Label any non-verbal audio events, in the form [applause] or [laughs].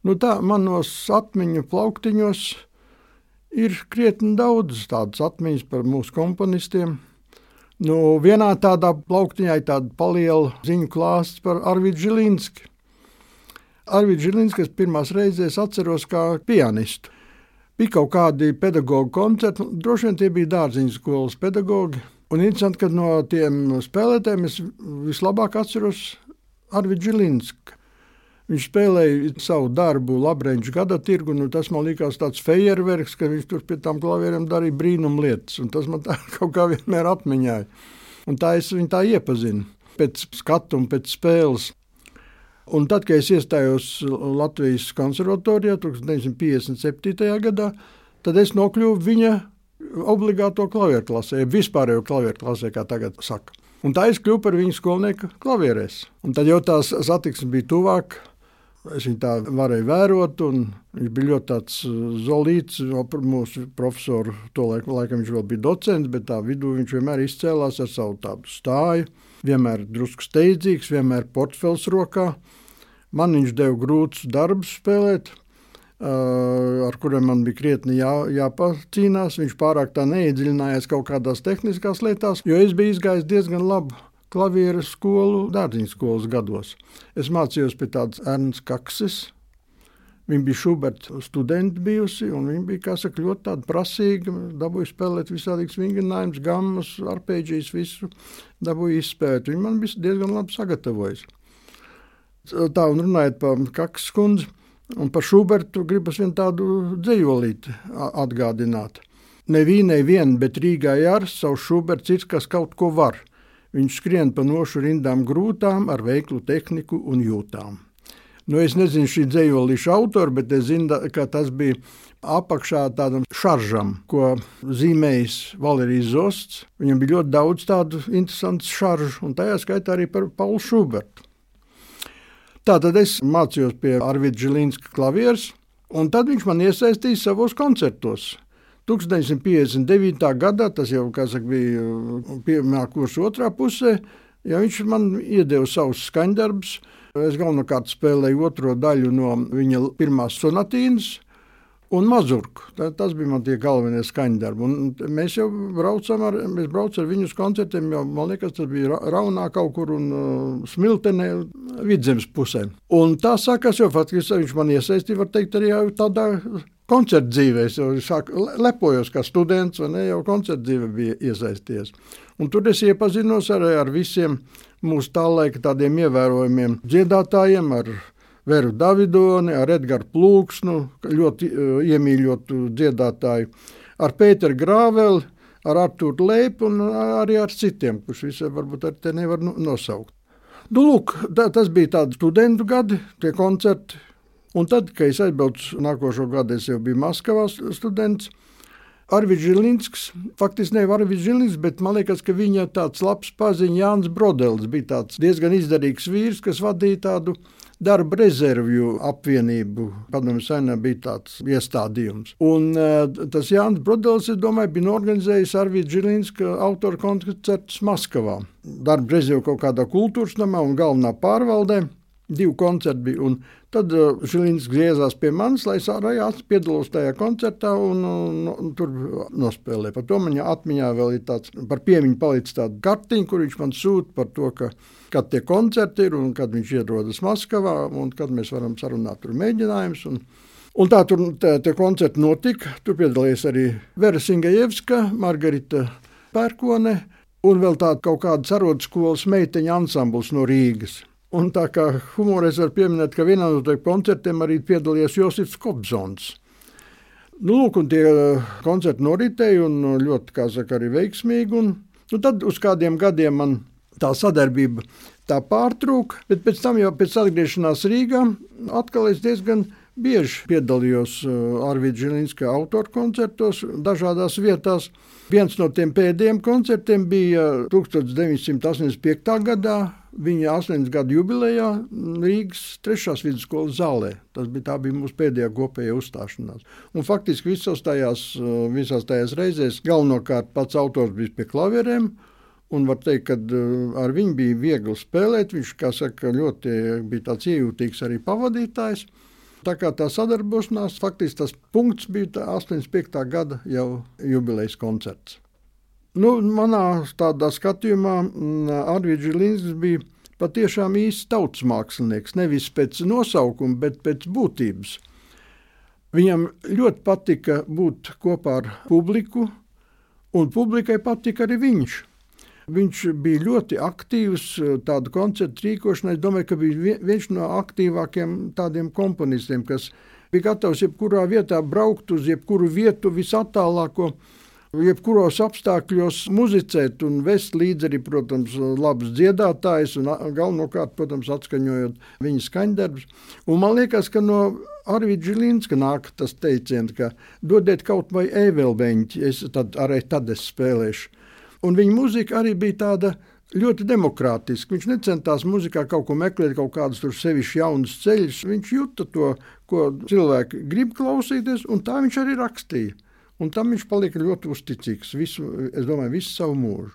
Nu tā, manos atmiņu plauktiņos ir krietni daudz tādas atmiņas par mūsu komponistiem. Nu, vienā tādā plauktiņā ir tāda paliela ziņu klāsts par Arvidu Žilinski. Arvidu Žilinski es pirmās reizes atceros kā pianistu. Bija kaut kādi pedagoģi koncerti, droši vien tie bija dārziņu skolas pedagoģi. Un interesanti, ka no tiem spēlētājiem es vislabāk atceros Arvidu Žilinsku. Viņš spēlēja savu darbu Labrēņģa gada tirgu. Nu, tas man likās tāds fejerverks, ka viņš tur pie tām klavierēm darīja brīnum lietas. Tas man tā [laughs] kaut kā vienmēr atmiņāja. Un tā es viņu tā iepazinu pēc skatu un pēc spēles. Un tad, kad es iestājos Latvijas konservatorijā 1957. gadā, tad es nokļuvu viņa obligāto klavieru klasē, vispārējo klavieru klasē, kā tagad saka. Un tā es kļuvu par viņu skolnieku klavierēs. Un tad jau tās satiksme bija tuvāk, Es viņu tā varēju vērot, un viņš bija ļoti tāds uh, zolīts. Mūsu profesoru to laiku, laikam viņš vēl bija docents, bet tā vidū viņš vienmēr izcēlās ar savu tādu stāju. Vienmēr drusku steidzīgs, vienmēr portfels rokā. Man viņš deva grūtus darbus spēlēt, uh, ar kuriem man bija krietni jā, jāpacīnās. Viņš pārāk tā neiedziļinājās kaut kādās tehniskās lietās, jo es biju izgājis diezgan labi klavieru skolu dārziņu skolas gados. Es mācījos pie tādas Ernsts Kakses. Viņa bija Šuberta studenta bijusi, un viņa bija saka, ļoti prasīga. Dabūja spēlēt visādus vingrinājumus, gammas, arpēģijas, visu dabūja izspēlēt. Viņa man bija diezgan labi sagatavojusi. Tā, un runājot par Kakses kundzi un par Šubertu, gribas vien tādu dzējolīti atgādināt. Nevīnei vien, bet Rīgā jārs savu Šuberts ir, kas kaut ko var. Viņš skrien pa nošu rindām grūtām ar veiklu tehniku un jūtām. Nu, es nezinu šī dzējolīša autoru, bet es zinu, ka tas bija apakšā tādam šaržam, ko zīmējis Valērijas Zosts. Viņam bija ļoti daudz tādu interesantu šaržu, un tajā skaitā arī par Paulu Šubertu. Tātad es mācījos pie Arvida Žilīnska klavieres, un tad viņš man iesaistīja savos koncertos. 1959. gadā, tas jau saka, bija uh, pirmā kursa otrā pusē, ja viņš man iedeva savus skaņdarbus. Es galvenokārt spēlēju otro daļu no viņa pirmās sonatīnas. Un mazurku. Tā, tas bija mans galvenais skaņdarbs. Mēs jau braucam ar, braucam ar viņu uz koncertiem, jo man liekas, tas bija Raunā kaut kur un uh, Smiltenē, vidzemes pusē. Un tā sākās, jo faktiski viņš man iesaistīja, var teikt, arī tādā koncerta dzīvē. Es jau sāku, lepojos kā students, vai ne, jau koncerta dzīve bija iesaisties. Un tur es iepazinos arī ar visiem mūsu tā laika tādiem ievērojumiem dziedātājiem, ar Veru Davidoni, ar Edgars Plūksnu, ļoti uh, iemīļotu dziedātāju, ar Pēteru Grāveli, ar Artūru Leipu un arī ar citiem, kurus visiem varbūt arī te nevar nosaukt. Nu, lūk, tā, tas bija tādi studentu gadi, tie koncerti, Un tad, kad es aizbraucu nākošo gadu, es jau biju Maskavā students. Arvids Zilinsks, faktiski ne Arvids Zilinsks, bet man liekas, ka viņa tāds labs paziņš Jānis Brodelis bija tāds diezgan izdarīgs vīrs, kas vadīja tādu darba rezervju apvienību. Padomju saimē bija tāds iestādījums. Un uh, tas Jānis Brodelis, es domāju, bija organizējis Arvids Žilinska autora koncertus Maskavā. Darba rezervju kaut kādā kultūras namā un galvenā pārvaldē. Divi koncerti bija. Un tad uh, Žilins griezās pie manis, lai arī piedalos tajā koncertā un, un, un tur nospēlēju. Par to man atmiņā vēl ir tāds, par piemiņu palicis tāda kartiņa, kur viņš man sūta par to, ka, kad tie koncerti ir un kad viņš ierodas Maskavā un kad mēs varam sarunāt tur mēģinājumus. Un, un tā tur tā, tie koncerti notika. Tur piedalījās arī Vera Singajevska, Margarita Pērkone un vēl tāda kaut kāda sarodskolas meiteņa ansambls no Rīgas. Un tā kā humorēs var pieminēt, ka vienā no tiem koncertiem arī piedalījās Josifs Kopzons. Nu, lūk, un tie uh, koncerti noritēja un uh, ļoti, kā saka, arī veiksmīgi. Un, nu, tad uz kādiem gadiem man tā sadarbība tā pārtrūka, bet pēc tam jau pēc atgriešanās Rīgā atkal es diezgan bieži piedalījos uh, Arvīdas Žilinska autora koncertos dažādās vietās. Viens no tiem pēdējiem koncertiem bija 1985. gadā viņa 80 gadu jubilejā Rīgas 3. vidusskolas zālē. Tas bija, bija mūsu pēdējā kopējā uzstāšanās. Un faktiski visās tajās, visās tajās reizēs galvenokārt pats autors bija pie klavierēm. Un var teikt, ka ar viņu bija viegli spēlēt. Viņš, saka, ļoti bija tāds iejūtīgs arī pavadītājs. Tā kā tā sadarbošanās, faktiski tas punkts bija 85. gada jau jubilejas koncerts. Nu, manā tādā skatījumā mm, Arvīds Žilins bija patiešām īsts tautas mākslinieks. Nevis pēc nosaukuma, bet pēc būtības. Viņam ļoti patika būt kopā ar publiku, un publikai patika arī viņš. Viņš bija ļoti aktīvs tādu koncertu rīkošanā. Es domāju, ka bija viens no aktīvākajiem tādiem komponistiem, kas bija gatavs jebkurā vietā braukt uz jebkuru vietu, visattālāko jebkuros apstākļos muzicēt un vest līdzi arī, protams, labs dziedātājs un galvenokārt, protams, atskaņojot viņa skaņdarbus. Un man liekas, ka no Arvīda Žilinska nāk tas teiciens, ka dodiet kaut vai evelbeņķi, es tad arī tad es spēlēšu. Un viņa mūzika arī bija tāda ļoti demokrātiska. Viņš necentās muzikā kaut ko meklēt, kaut kādus tur sevišķi jaunus ceļus. Viņš jūta to, ko cilvēki grib klausīties, un tā viņš arī rakstīja. Un tam viņš palika ļoti uzticīgs visu, domāju, visu savu mūžu.